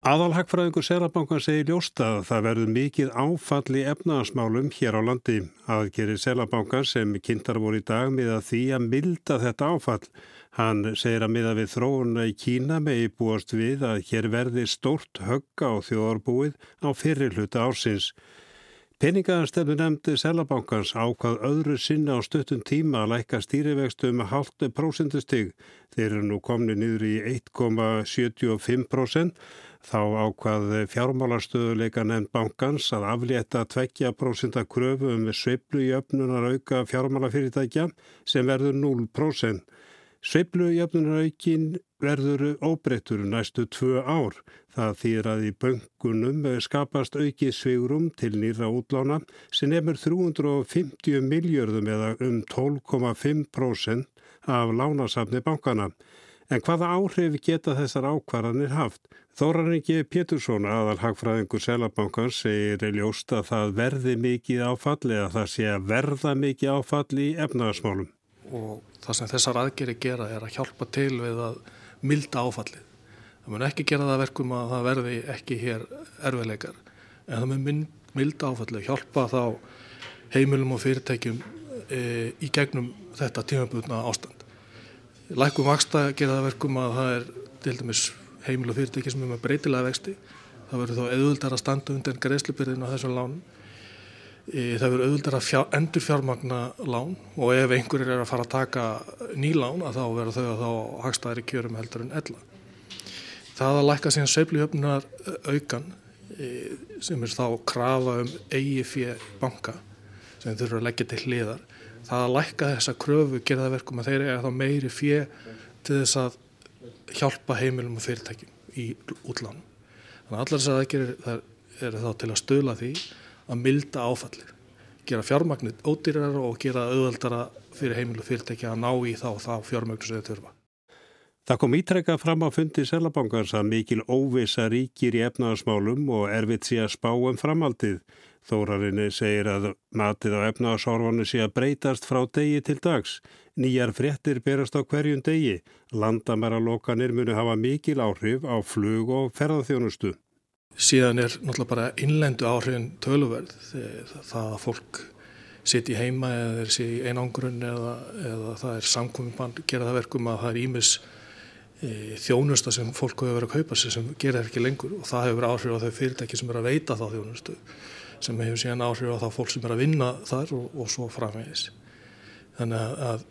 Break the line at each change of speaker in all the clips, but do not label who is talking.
Aðalhagfræðingur Selabankan segir ljósta að það verður mikið áfall í efnaðasmálum hér á landi. Aðgerir Selabankan sem kynntar voru í dag með að því að milda þetta áfall. Hann segir að miða við þróuna í Kína með íbúast við að hér verði stórt högga á þjóðarbúið á fyrirluta ársins. Peningaðanstelmi nefndi Selabankans ákvað öðru sinna á stöttum tíma að læka stýrivextu um halvt prosentustig. Þeir eru nú komni niður í 1,75%. Þá ákvað fjármálarstöðuleika nefnd bankans að aflétta 2% kröfu um sveiblu í öfnunar auka fjármálafyrirtækja sem verður 0%. Sveiblujöfnunaraukin verður óbreyttur næstu tvö ár. Það þýr að í böngunum skapast aukið svigurum til nýra útlána sem nefnir 350 miljörðum eða um 12,5% af lánasafni bankana. En hvaða áhrif geta þessar ákvarðanir haft? Þóraringi Pétursson, aðal hagfræðingur Selabankans, segir ljóst að það verði mikið áfall eða það sé að verða mikið áfall í efnagasmálum
og það sem þessar aðgeri gera er að hjálpa til við að milda áfallið. Það mun ekki gera það verkum að það verði ekki hér erfiðleikar en það mun milda áfallið, hjálpa þá heimilum og fyrirtækjum e, í gegnum þetta tímabutna ástand. Lækum vaksta gera það verkum að það er til dæmis heimil og fyrirtæki sem er með breytilega vexti. Það verður þá eðvöldar að standa undir greiðslupyrðin á þessum lánum Það verður auðvitað að fjár, endur fjármagna lán og ef einhverjir er að fara að taka nýlán að þá verður þau að þá hagstaðir í kjörum heldur en ella. Það að læka síðan sveiflujöfnunar aukan sem er þá krafa um eigi fyrir banka sem þurfur að leggja til hliðar. Það að læka þessa kröfu gerða verkum að þeir eru þá meiri fyrir til þess að hjálpa heimilum og fyrirtækjum í útlánum. Þannig að allar þess að það gerir, er þá til að stöla því að milda áfallið, gera fjármagnit ódýrar og gera auðvöldara fyrir heimilu fyrirtækja að ná í þá þá fjármagnu sem þau þurfa.
Það kom ítrekka fram á fundi Selabankars að mikil óvisa ríkir í efnaðarsmálum og erfitt sé að spá um framaldið. Þórarinni segir að matið á efnaðarsorfanu sé að breytast frá degi til dags. Nýjar fréttir berast á hverjum degi. Landamæra lokanir munu hafa mikil áhrif á flug og ferðarþjónustu.
Síðan er náttúrulega bara innlendu áhrifin töluverð það að fólk sitt í heima eða er sér í einangrun eða, eða það er samkominnbann gera það verkum að það er ímis e, þjónusta sem fólk hefur verið að kaupa sem gera ekki lengur og það hefur áhrif á þau fyrirtæki sem er að veita þá þjónustu sem hefur síðan áhrif á þá fólk sem er að vinna þar og, og svo framvegis. Þannig að, að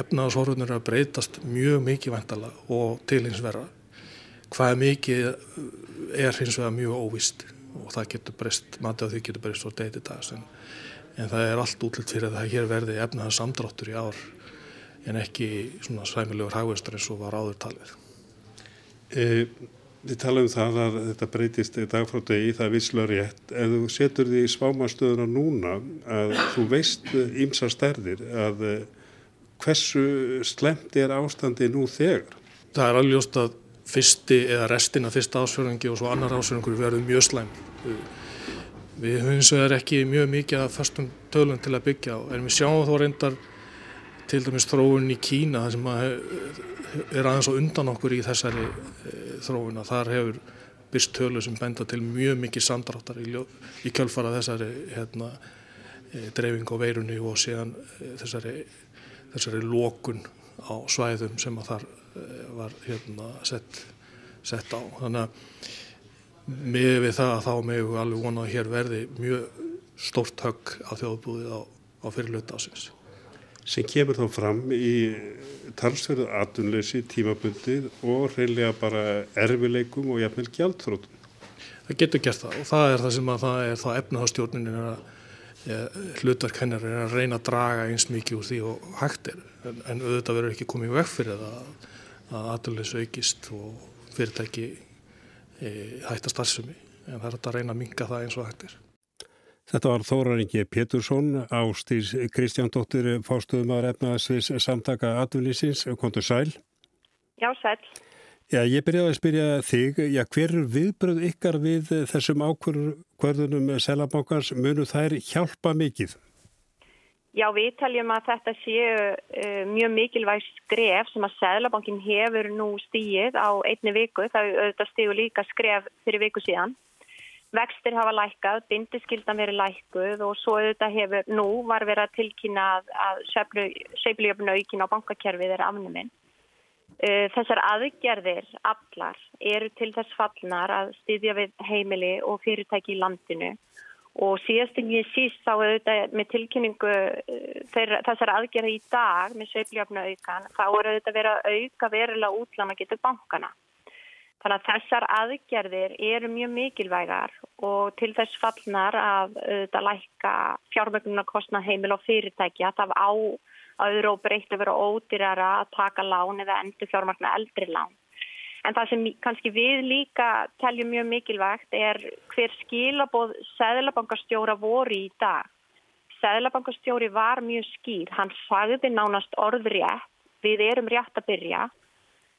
efnaðashorfunir er að breytast mjög mikið vantala og til hins verra hvað mikið er hins vegar mjög óvist og það getur breyst, matið á því getur breyst degi til dags en, en það er allt útlitt fyrir að það hér verði efnaðan samdráttur í ár en ekki svona sæmilegur hagveistur eins og var áður talið.
E, þið tala um það að þetta breytist dag frá degi, það er visslega rétt. Ef þú setur því í svámastöðuna núna að þú veist ímsa stærðir að hversu slemt er ástandi nú þegar?
Það er alveg just að fyrsti eða restina fyrsta ásfjörðingi og svo annar ásfjörðingur verður mjög slæm. Við höfum eins og það er ekki mjög mikið að fyrstum tölun til að byggja á en við sjáum þó reyndar til dæmis þróun í Kína sem er aðeins og undan okkur í þessari e, þróun að þar hefur byrst tölu sem benda til mjög mikið samdráttar í, í kjölfara þessari hérna, e, dreifing og veirunni og síðan e, þessari, þessari lókun á svæðum sem að þar Eh, var hérna sett, sett á. Þannig að með við það að þá með við alveg vona að hér verði mjög stort högg á þjóðbúðið á, á fyrirluta ásins.
Sem kemur þá fram í talsverðu atunleysi, tímabundið og reyðlega bara erfileikum og jafnvel gjaldþrótum.
Það getur gert það og það er það sem að það er þá efnahastjórnin er að hlutverk hennar er að reyna að draga eins mikið úr því og hægt er en, en auðvitað verður ekki komið vekk fyrir það að aðlunleys aukist og fyrirtæki e, hætta starfsumi en það er að reyna að minga það eins og hættir.
Þetta var Þóraringi Pétursson, Ástís Kristjándóttir, fástuðumar efnaðsvis samtaka aðlunleysins, kontur sæl.
Já, sæl.
Já, ég byrjaði að spyrja þig, já, hver er viðbröð ykkar við þessum ákvörðunum Selabankans, munu þær hjálpa mikið?
Já, við taljum að þetta séu uh, mjög mikilvæg skref sem að Sæðlabankin hefur nú stíið á einni viku, það auðvitað stíu líka skref fyrir viku síðan. Vextir hafa lækkað, bindiskildan verið lækkuð og svo auðvitað hefur nú var verið að tilkynna að sveiflujöfn aukinn á bankakerfið er afnuminn. Uh, þessar aðgerðir allar eru til þess fallnar að styðja við heimili og fyrirtæki í landinu og síðast en ég síst þá auðvitað með tilkynningu eh, þeir, þessar aðgerða í dag með sveifljöfnu aukan þá er auðvitað verið að auka verulega útlána getur bankana. Þannig að þessar aðgerðir eru mjög mikilvægar og til þess fallnar að auðvitað lækka fjármögnuna kostna heimil og fyrirtækja það á auðvitað og breytt að vera ódýrara að taka lán eða endur fjármögnu eldri lán. En það sem kannski við líka teljum mjög mikilvægt er hver skilaboð Sæðlabankastjóra voru í dag. Sæðlabankastjóri var mjög skýr, hann sagði nánast orðrétt, við erum rétt að byrja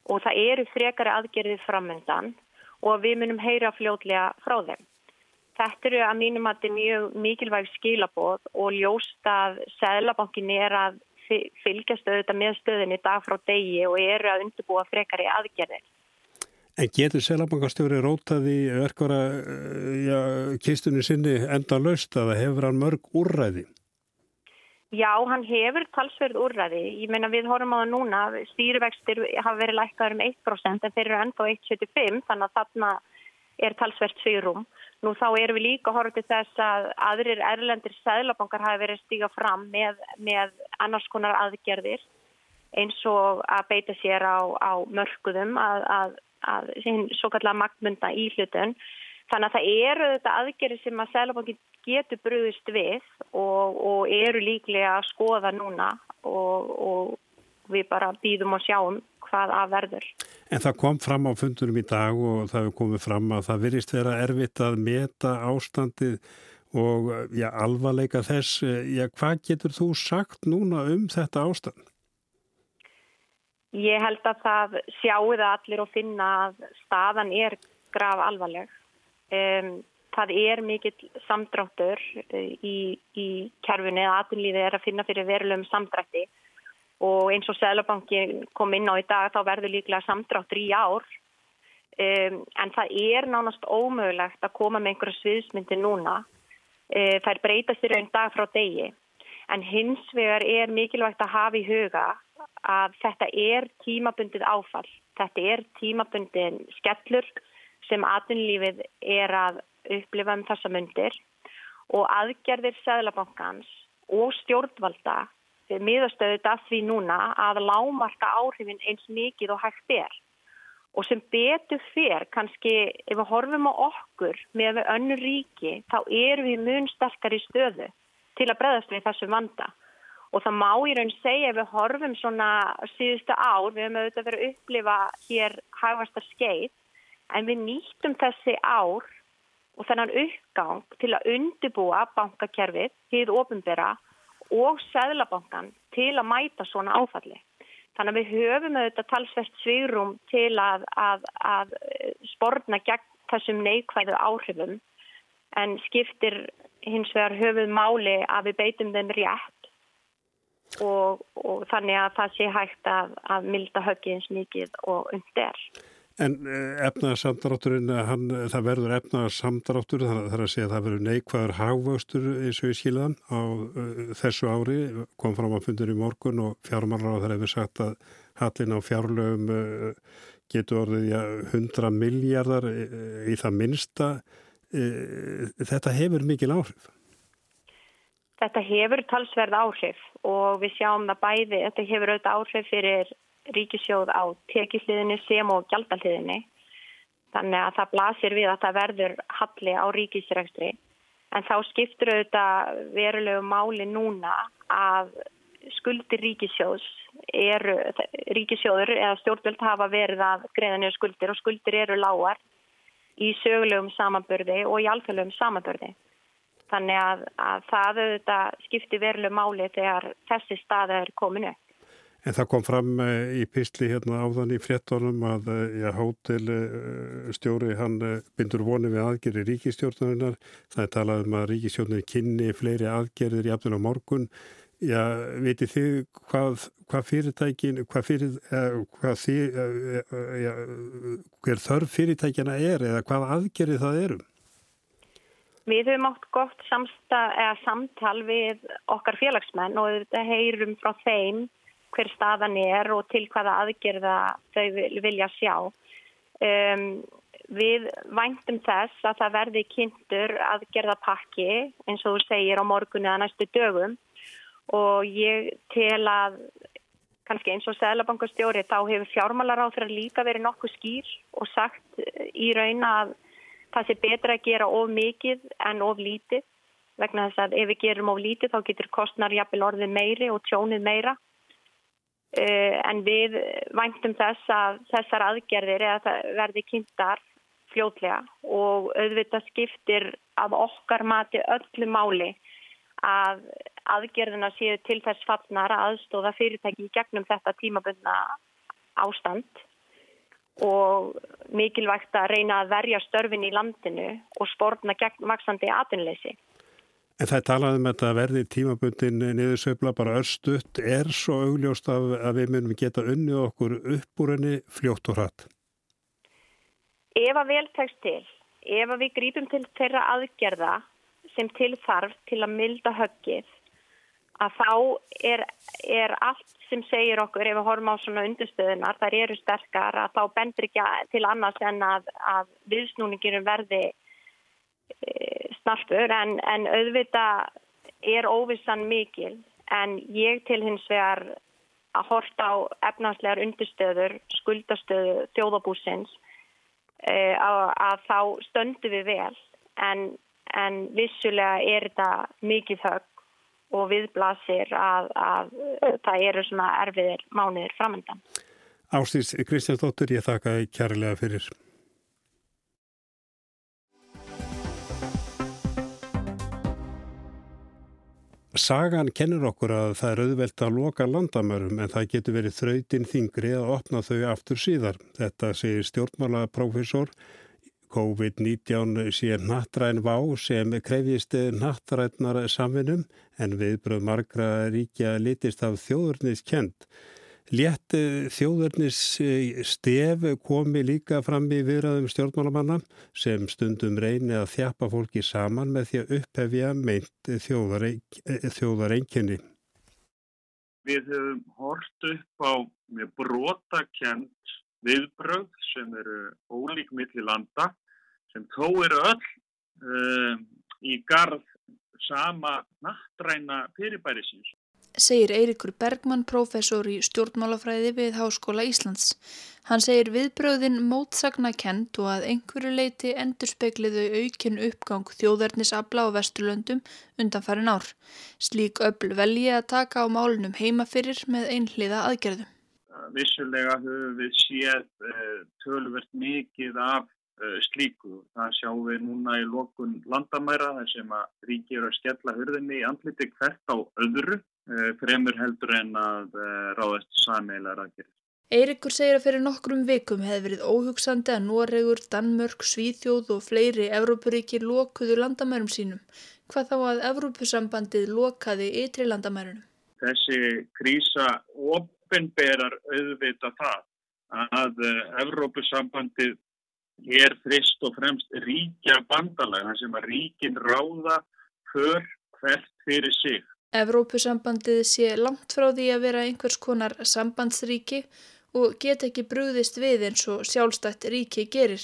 og það eru frekari aðgerðið framöndan og við munum heyra fljóðlega frá þeim. Þetta eru að mínum að þetta er mjög mikilvæg skilaboð og ljóst að Sæðlabankin er að fylgjast auðvitað með stöðinni dag frá degi og eru að undirbúa frekari aðgerðir.
En getur selabankastjóri rótaði verkvara eh, ja, kistunni sinni enda löst að það hefur hann mörg úrræði?
Já, hann hefur talsverð úrræði. Ég meina við horfum á það núna, stýrivextir hafa verið lækkaður um 1% en þeir eru ennþá 1,75 þannig að þarna er talsverð sviðrum. Nú þá erum við líka að horfa til þess að aðrir erlendir sæðlabankar hafi verið stíga fram með, með annars konar aðgerðir eins og að beita sér á, á mörguðum að, að að sín svo kallar magnmynda í hlutun. Þannig að það eru þetta aðgerið sem að Sælabankin getur bröðist við og, og eru líklega að skoða núna og, og við bara býðum og sjáum hvað að verður.
En það kom fram á fundunum í dag og það hefur komið fram að það virist vera erfitt að meta ástandið og já, alvarleika þess. Já, hvað getur þú sagt núna um þetta ástand?
Ég held að það sjáu það allir og finna að staðan er graf alvarleg. Um, það er mikill samdráttur uh, í, í kerfunni að aðunlíði er að finna fyrir verulegum samdrætti og eins og Sælabanki kom inn á í dag þá verður líklega samdráttur í ár. Um, en það er nánast ómögulegt að koma með einhverja sviðsmyndi núna. Það er breytast í raun dag frá degi. En hins vegar er mikilvægt að hafa í huga að þetta er tímabundið áfall. Þetta er tímabundin skellur sem atvinnlífið er að upplifa um þessa myndir og aðgerðir Sæðlabankans og stjórnvalda miðastöðut af því núna að lámarka áhrifin eins mikið og hægt er. Og sem betur fyrr, kannski ef við horfum á okkur með önnur ríki, þá erum við mun sterkar í stöðu til að breðast við þessum vanda og það má í raun segja ef við horfum svona síðustu ár, við höfum auðvitað verið að upplifa hér hagvasta skeið, en við nýttum þessi ár og þennan uppgang til að undibúa bankakerfið, hýð ofinbera og seglabankan til að mæta svona áfalli. Þannig að við höfum auðvitað talsvert svigrum til að, að, að sportna gegn þessum neikvæðu áhrifum en skiptir hins vegar höfuð máli að við beitum þeim rétt og, og þannig að það sé hægt að, að milda höggið eins mikið og undir.
En eh, efnaðarsamdrátturinn, það verður efnaðarsamdráttur, það er að segja að það verður neikvæður hagvöxtur eins og í skilðan á uh, þessu ári, kom fram á fundur í morgun og fjármálar á það hefur sagt að hallin á fjárlögum uh, getur orðið ja, 100 miljardar í, í það minsta. Uh, þetta hefur mikil áhrif.
Þetta hefur talsverð áhrif og við sjáum það bæði, þetta hefur auðvitað áhrif fyrir ríkisjóð á tekisliðinni sem og gjaldalliðinni. Þannig að það blasir við að það verður halli á ríkisrækstri. En þá skiptur auðvitað verulegu máli núna að skuldir ríkisjóðs eru, ríkisjóður eða stjórnvöld hafa verið að greiða nýja skuldir og skuldir eru lágar í sögulegum samanbörði og í alþjóðlegum samanbörði. Þannig að, að það auðvitað skipti veruleg máli þegar þessi staða er kominu.
En það kom fram eh, í písli hérna áðan í fréttonum að eh, já, hótelstjóri hann eh, bindur voni við aðgerri ríkistjórnarinnar. Það er talað um að ríkistjórnir kynni fleiri aðgerðir í aftur á morgun. Já, veitir þið hvað, hvað fyrirtækin, hvað fyrir, hvað þið, já, hver þörf fyrirtækina er eða hvað aðgerið það eru?
Við höfum átt gott samsta, samtal við okkar félagsmenn og þetta heyrum frá þeim hver staðan er og til hvaða aðgerða þau vilja sjá. Um, við væntum þess að það verði kynntur aðgerða pakki eins og þú segir á morgunni að næstu dögum. Og ég tel að kannski eins og Sælabankastjóri þá hefur fjármálar á þeirra líka verið nokkuð skýr og sagt í raun að það sé betra að gera of mikið en of lítið. Vegna þess að ef við gerum of lítið þá getur kostnar jafnvel orðið meiri og tjónið meira en við væntum þess að þessar aðgerðir verði kynntar fljótlega og auðvitað skiptir af okkar mati öllu máli að aðgerðina séu til þess fallnar að aðstóða fyrirtæki í gegnum þetta tímabundna ástand og mikilvægt að reyna að verja störfin í landinu og spórna gegn vaksandi atinleysi.
En það talaðum um að verði tímabundin niðursveifla bara örstutt er svo augljóst að, að við munum geta unni okkur upp úr henni fljótt og hratt?
Ef að vel tekst til, ef að við grípum til þeirra aðgerða sem til þarf til að milda höggið að þá er, er allt sem segir okkur ef við horfum á svona undirstöðunar, þar eru sterkar að þá bendur ekki til annars en að, að viðsnúningirum verði e, snarfur en, en auðvita er óvissan mikil en ég til hins vegar að horta á efnanslegar undirstöður, skuldastöðu þjóðabúsins e, að, að þá stöndu við vel en en vissulega er þetta mikið högg og viðblasir að, að það eru svona erfiðir mánuðir framöndan.
Ástís Kristjánsdóttur, ég þakka kærlega fyrir. Sagan kennur okkur að það er auðvelt að loka landamörum en það getur verið þrautinn þingri að opna þau aftur síðar. Þetta segir stjórnmálaprofessor COVID-19 sé nattræn vá sem krefjist nattrætnar samvinnum en viðbröð margra ríkja litist af þjóðurnis kent. Létt þjóðurnis stef komi líka fram í viðræðum stjórnmálamanna sem stundum reyni að þjapa fólki saman með því að upphefja meint þjóðareinkenni.
Við höfum hort upp á brotakent viðbröð sem eru ólík milli landa sem þó eru öll um, í garð sama nattræna fyrirbærisins.
Segir Eirikur Bergmann, professor í stjórnmálafræði við Háskóla Íslands. Hann segir viðbröðin mótsagna kent og að einhverju leiti endur spekliðu aukinn uppgang þjóðverðnisabla á Vesturlöndum undan farin ár. Slík öll velji að taka á málunum heima fyrir með einhliða aðgerðum
vissulega höfum við séð uh, tölvert mikið af uh, slíku. Það sjáum við núna í lokun landamæra þar sem að ríkir að skella hörðinni í andliti hvert á öðru fremur heldur en að ráðast sameilar að gera.
Eirikur segir að fyrir nokkrum vikum hefði verið óhugsandi að Noregur, Danmörk, Svíþjóð og fleiri Evrópuríkir lokuðu landamærum sínum. Hvað þá að Evrópusambandið lokaði ytri landamærunum?
Þessi krísa og opinberar auðvita það að uh, Evrópusambandið er frist og fremst ríkja bandalega sem að ríkin ráða för hvert fyrir sig.
Evrópusambandið sé langt frá því að vera einhvers konar sambandsríki og get ekki brúðist við eins og sjálfstætt ríki gerir.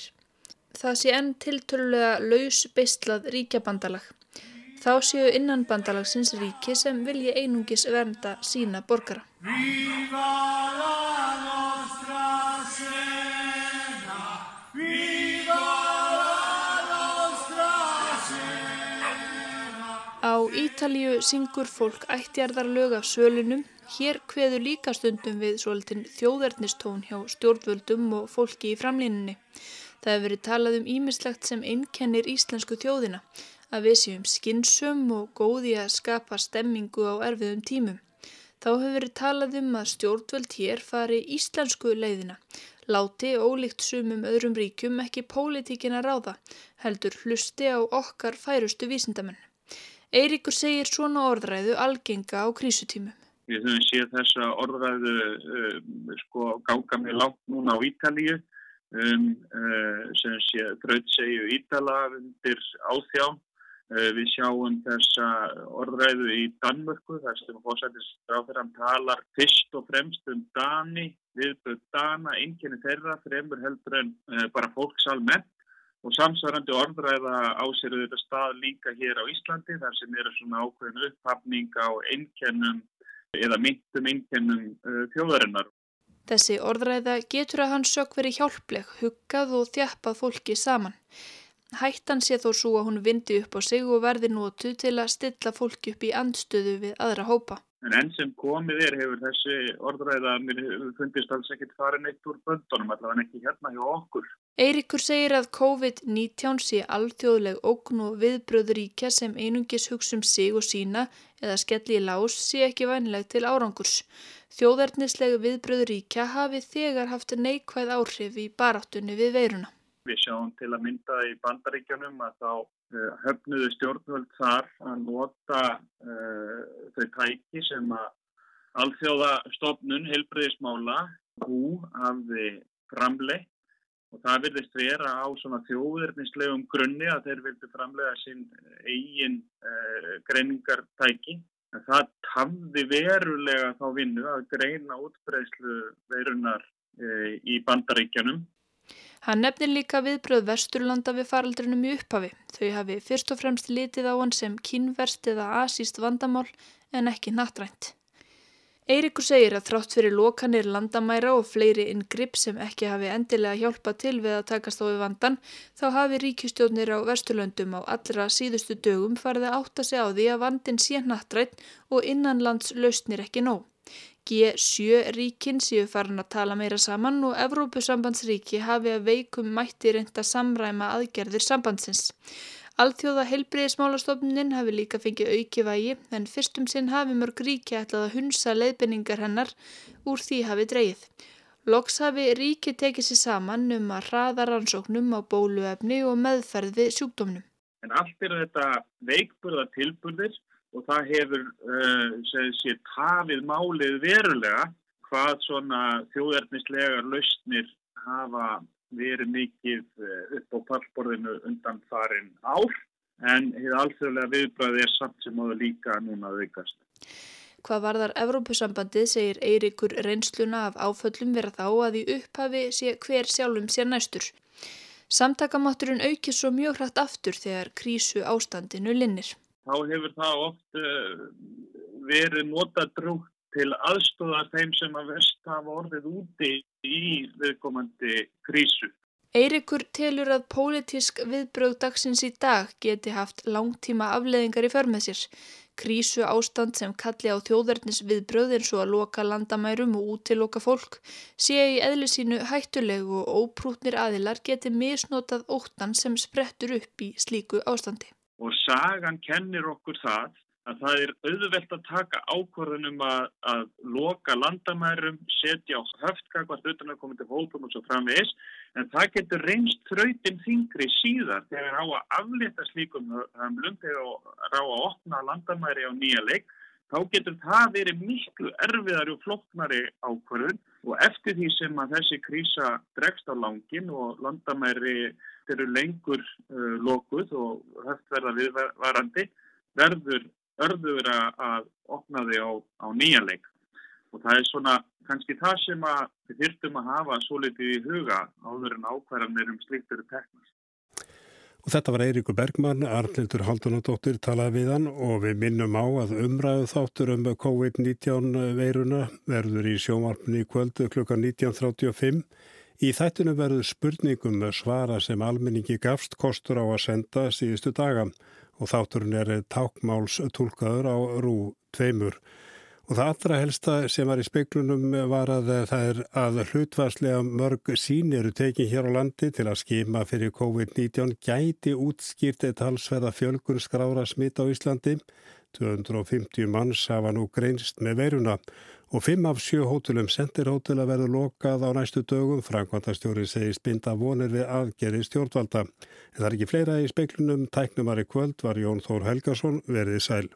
Það sé enn tiltölulega laus beistlað ríkjabandalag. Þá séu innan bandalagsins ríki sem vilji einungis vernda sína borgara. Á Ítalju syngur fólk ættjarðarlög af sölunum. Hér hveður líka stundum við svolítinn þjóðernistón hjá stjórnvöldum og fólki í framlínunni. Það hefur verið talað um ímislegt sem einkennir íslensku þjóðina að við séum skinsum og góði að skapa stemmingu á erfiðum tímum. Þá hefur verið talað um að stjórnvöld hér fari íslensku leiðina, láti ólíkt sumum öðrum ríkjum ekki pólitíkin að ráða, heldur hlusti á okkar færustu vísindamenn. Eiríkur segir svona orðræðu algenga á krísutímum.
Við höfum séð þessa orðræðu uh, sko ganga með látt núna á Ítalíu um, uh, sem sé drautsegju Ítala undir áþjá. Uh, við sjáum þessa orðræðu í Danmörku þar sem fósættisráþurann talar fyrst og fremst um Dani, viðböð Dana, einnkjörni þeirra, fremur heldur en bara fólksalmenn og samsvarandi orðræða á sér auðvitað stað líka hér á Íslandi þar sem eru svona ákveðin upphafning á einkennum eða myndum einkennum uh, þjóðarinnar.
Þessi orðræða getur að hans sök verið hjálpleg, huggað og þjappað fólki saman. Hættan sé þó svo að hún vindi upp á sig og verði nótu til að stilla fólki upp í andstöðu við aðra hópa.
En enn sem komið er hefur þessi orðræða, mér fundist alls ekkit farin eitt úr böndunum, allavega ekki hérna hjá okkur.
Eirikur segir að COVID-19 sé alþjóðleg ógn og viðbröðuríkja sem einungis hugsa um sig og sína eða skelli í lás sé ekki vænleg til árangurs. Þjóðarnislega viðbröðuríkja hafi þegar haft neikvæð áhrif í baráttunni við veiruna.
Við sjáum til að mynda í bandaríkjanum að þá uh, höfnuðu stjórnvöld þar að nota uh, þau tæki sem að alþjóðastofnun helbreyðismála hú hafði framleitt og það virðist vera á svona þjóðurnislegum grunni að þeir vildu framlega sinn eigin uh, greiningartæki. En það tafði verulega þá vinnu að greina útbreyslu verunar uh, í bandaríkjanum.
Hann nefnir líka viðbröð Vesturlanda við faraldrinum í upphafi. Þau hafi fyrst og fremst litið á hann sem kynverst eða asíst vandamál en ekki nattrænt. Eirikur segir að þrátt fyrir lokanir landamæra og fleiri inngripp sem ekki hafi endilega hjálpa til við að takast á við vandan, þá hafi ríkistjónir á Vesturlöndum á allra síðustu dögum farið að átta sig á því að vandin sé nattrætt og innanlands lausnir ekki nóg. G7 ríkin séu farin að tala meira saman og Evrópusambandsríki hafi að veikum mætti reynda samræma aðgerðir sambandsins. Alþjóða heilbriðismálastofnin hafi líka fengið auki vægi en fyrstum sinn hafi mörg ríki ætlað að hunsa leiðbynningar hennar úr því hafi dreyið. Loks hafi ríki tekið sér saman um að hraða rannsóknum á bóluefni og meðferði sjúkdómnum.
En allt er þetta veikburða tilburðir og það hefur uh, sér tafið málið verulega hvað svona þjóðernislegar lausnir hafa verið mikið eh, upp á pallborðinu undan farin ár en hefur alþjóðlega viðbræðið er samt sem áður líka núna að veikast.
Hvað varðar Evrópusambandið segir Eirikur reynsluna af áföllum vera þá að í upphafi sé hver sjálfum sér næstur. Samtakamátturinn aukir svo mjög hrætt aftur þegar krísu ástandinu linnir.
Þá hefur það oft uh, verið nota drúgt til aðstóða þeim sem að vest hafa orðið úti í viðkomandi krísu.
Eirikur telur að pólitísk viðbröð dagsins í dag geti haft langtíma afleðingar í förmið sér. Krísu ástand sem kalli á þjóðverðnis viðbröð eins og að loka landamærum og útiloka fólk sé í eðli sínu hættulegu og óprútnir aðilar geti misnotað óttan sem sprettur upp í slíku ástandi.
Og sagan kennir okkur það að það er auðvelt að taka ákvarðunum að, að loka landamærum, setja á höftkakvart utan að koma til hópum og svo framvegis, en það getur reynst þrautin þingri síðar þegar á að aflita slíkum höfumlum, þegar á að opna landamæri á nýja leik, þá getur það verið miklu erfiðari og flokknari ákvarðun og eftir því sem að þessi krísa dregst á langin og landamæri eru lengur uh, lokuð og höftverða viðvarandi, verður örður að opna þig á, á nýjanleik og það er svona kannski það sem að við þyrftum að hafa svo litið í huga áður en ákvarðanir um slíktur teknast.
Og þetta var Eiríkur Bergmann, Arlindur Haldunadóttir talaði við hann og við minnum á að umræðu þáttur um COVID-19 veiruna verður í sjómarpunni í kvöldu klukka 19.35. Í þættinu verður spurningum svara sem almenningi gafst kostur á að senda síðustu daga og þátturinn er tákmáls tólkaður á rú tveimur. Og það allra helsta sem var í speiklunum var að það er að hlutvarslega mörg sín eru tekið hér á landi til að skima fyrir COVID-19 gæti útskýrt eitt halsveða fjölgun skrára smitt á Íslandi. 250 manns hafa nú greinst með veiruna og fimm af sjö hótelum sendir hótel að verða lokað á næstu dögum. Frankvandastjóri segist binda vonir við aðgerði stjórnvalda. En það er ekki fleira í speiklunum. Tæknumari kvöld var Jón Þór Helgarsson verið sæl.